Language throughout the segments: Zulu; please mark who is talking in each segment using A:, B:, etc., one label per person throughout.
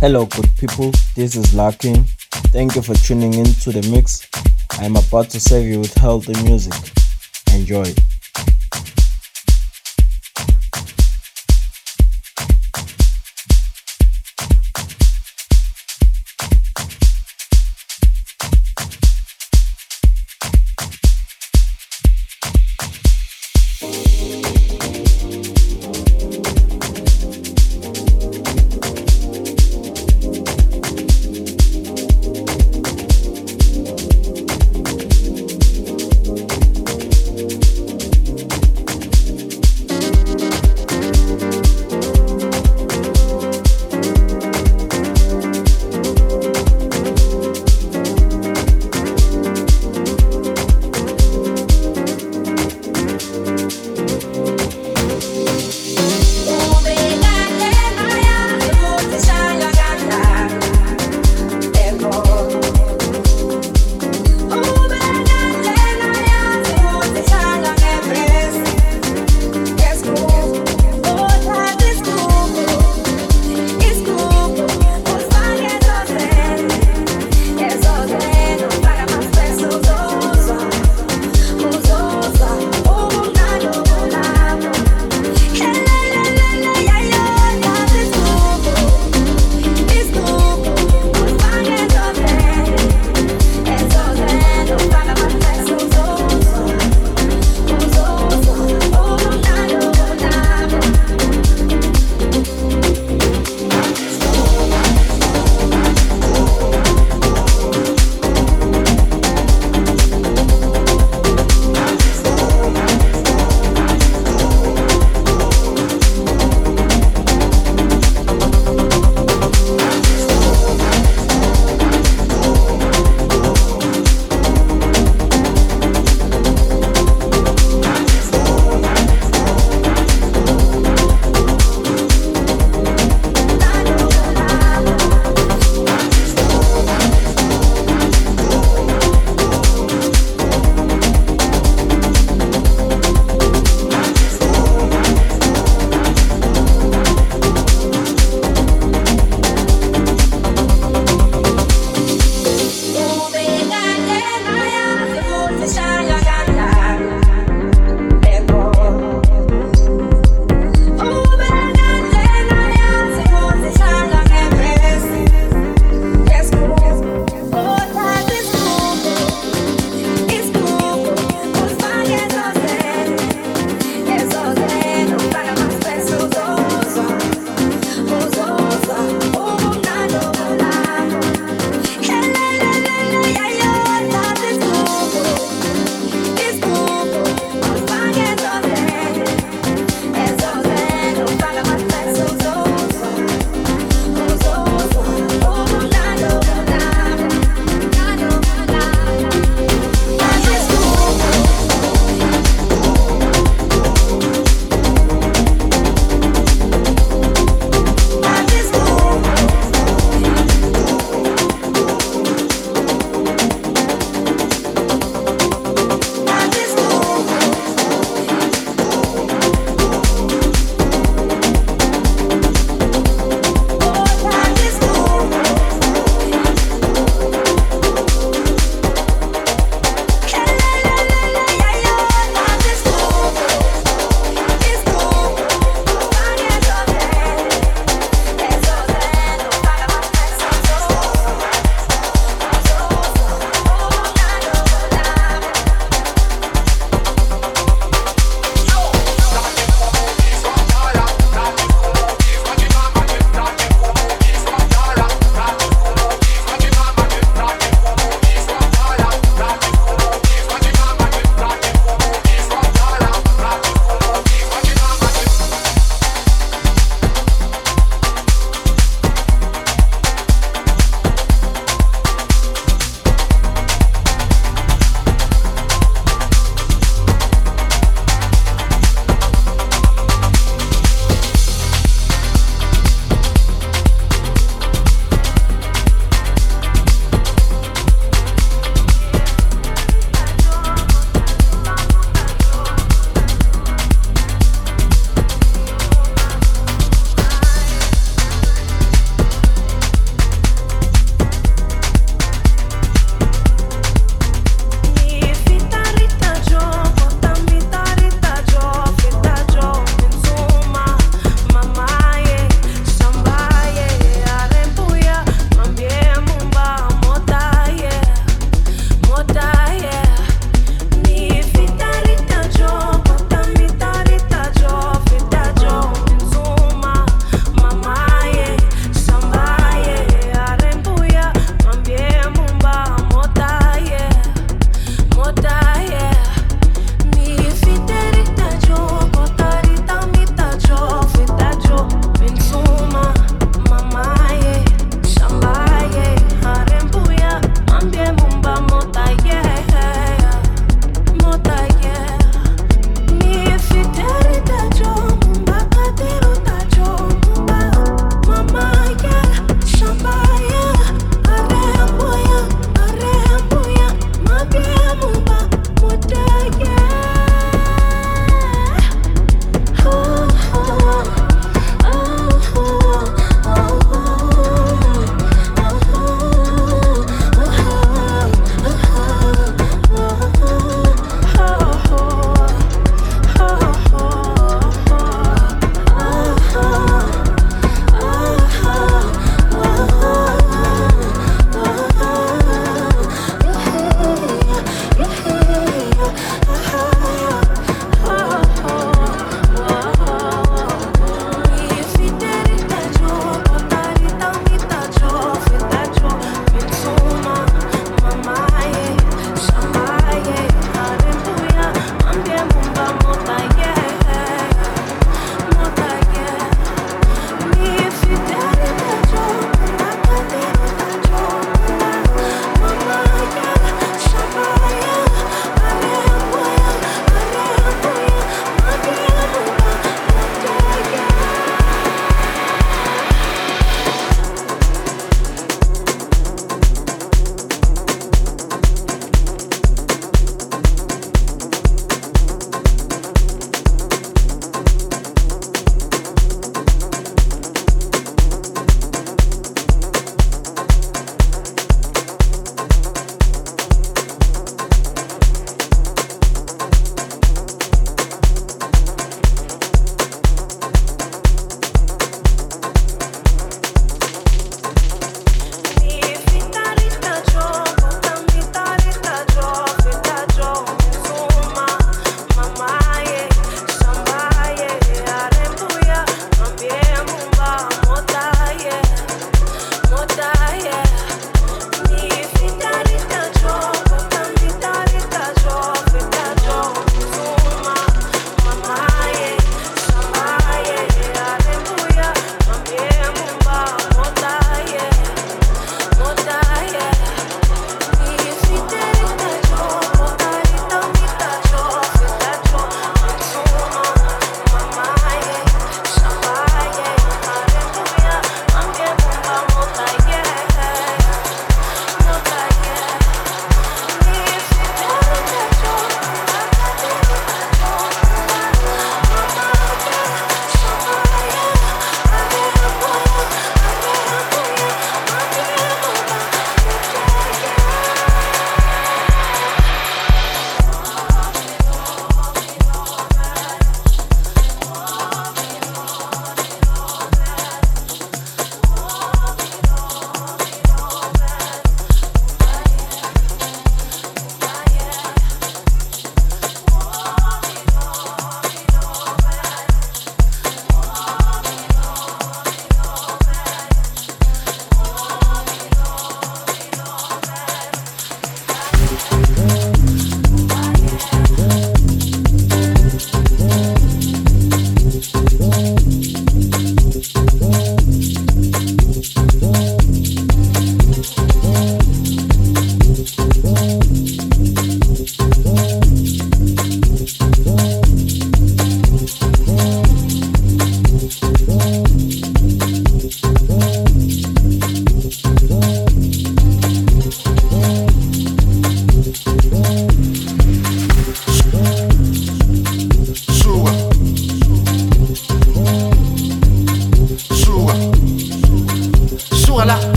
A: Hello, good people. This is Larkin. Thank you for tuning in to the mix. I am about to serve you with healthy music. Enjoy.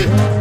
B: Hadi.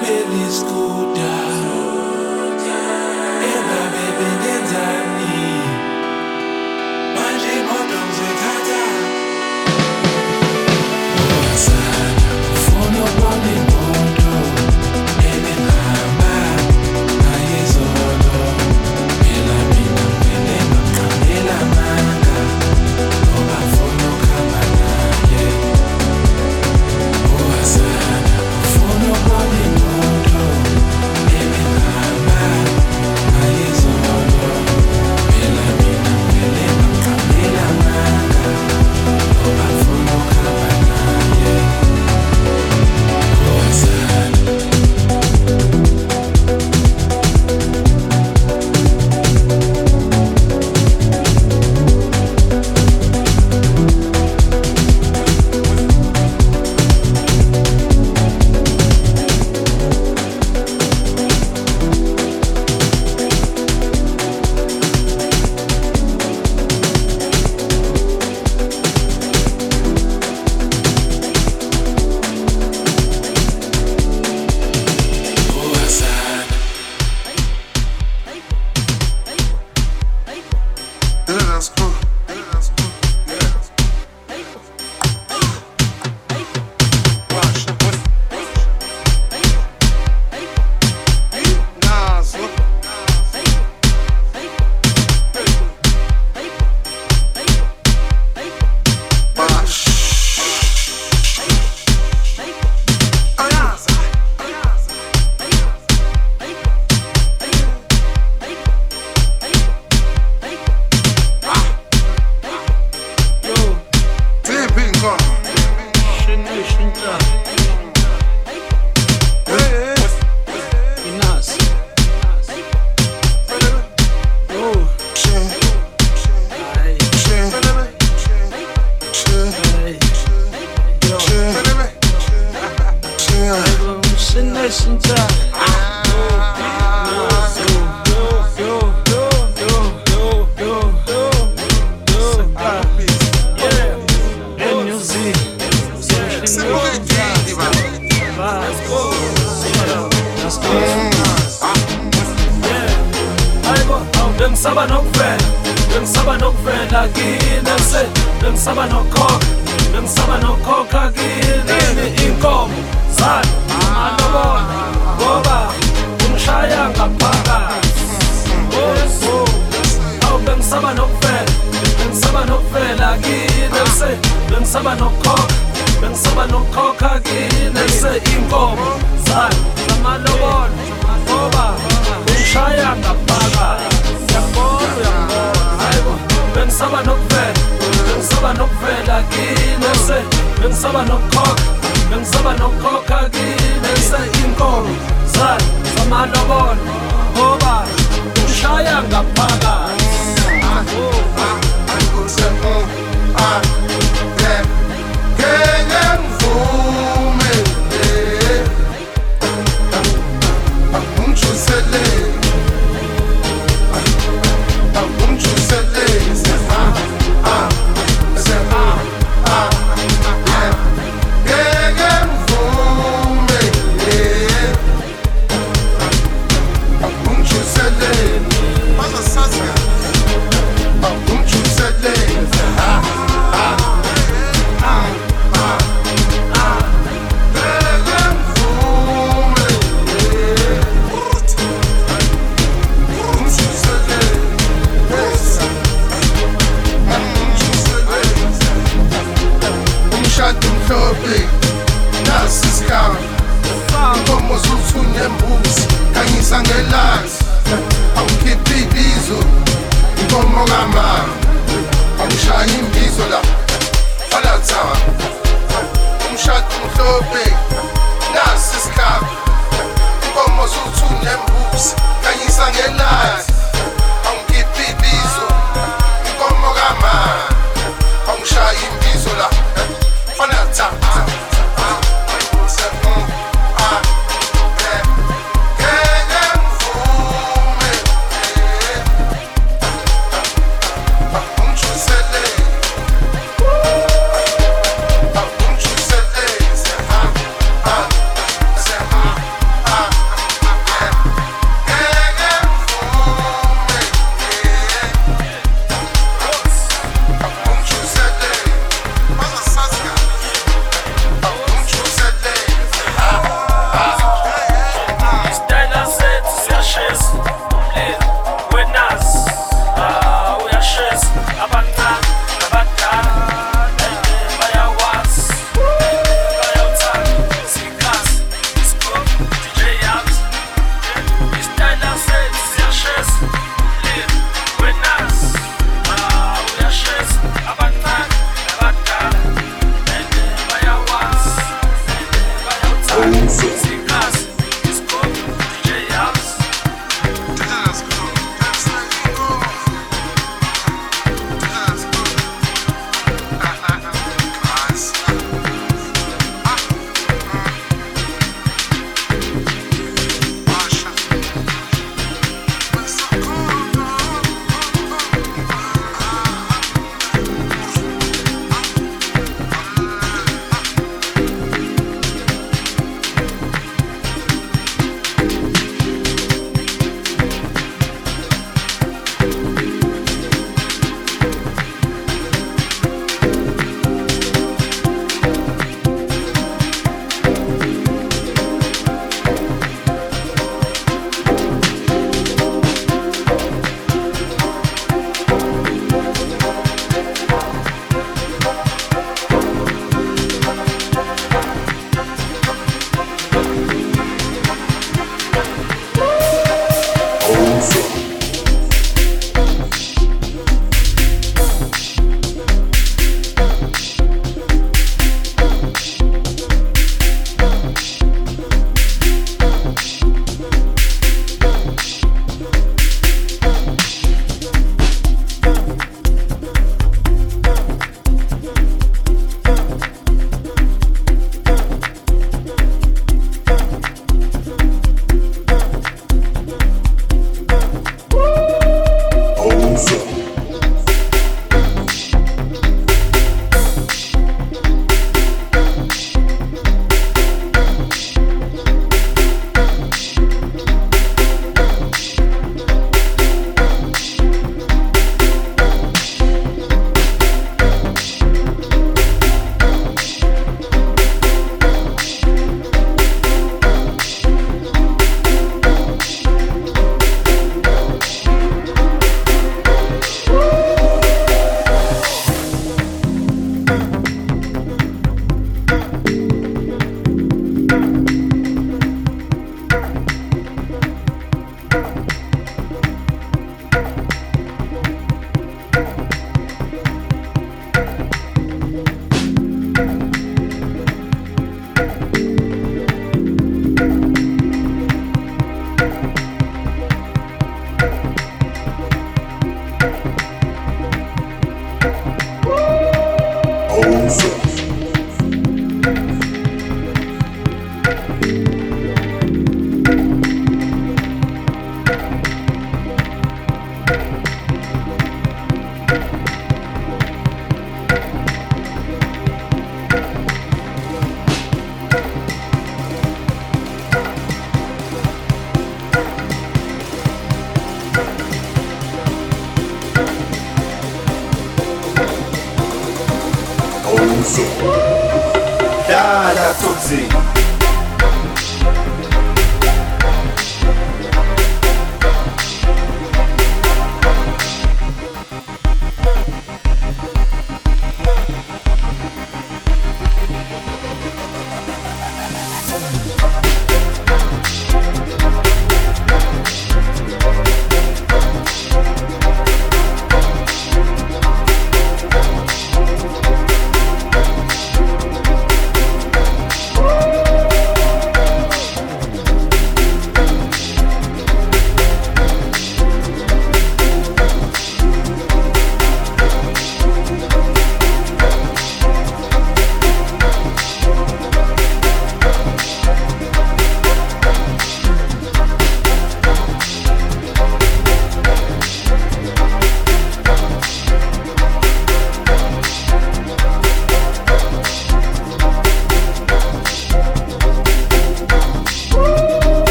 C: belisco
D: bengisaba nokuvela bengisaba nokuvela kini se bengisaba nokhokha bengisaba nokhokha kini. Inkomo zalo anobona ngoba ungishaya ngaphakathi. Oso awu bengisaba nokuvela bengisaba nokuvela kini se bengisaba nokhokha bengisaba nokhokha kini se inkomo zalo zamalobona ngoba ungishaya ngaphakathi. uyakhoza uyakhoza hayibo bengisaba nokuvela bengisaba nokuvela kini se bengisaba nokukhokha bengisaba nokukhokha kini se inkomo zalo zamalobolo obani ushaya ngaphakathi Ah, ah, ah,
E: ah, ah, ah, ah, ah, ah,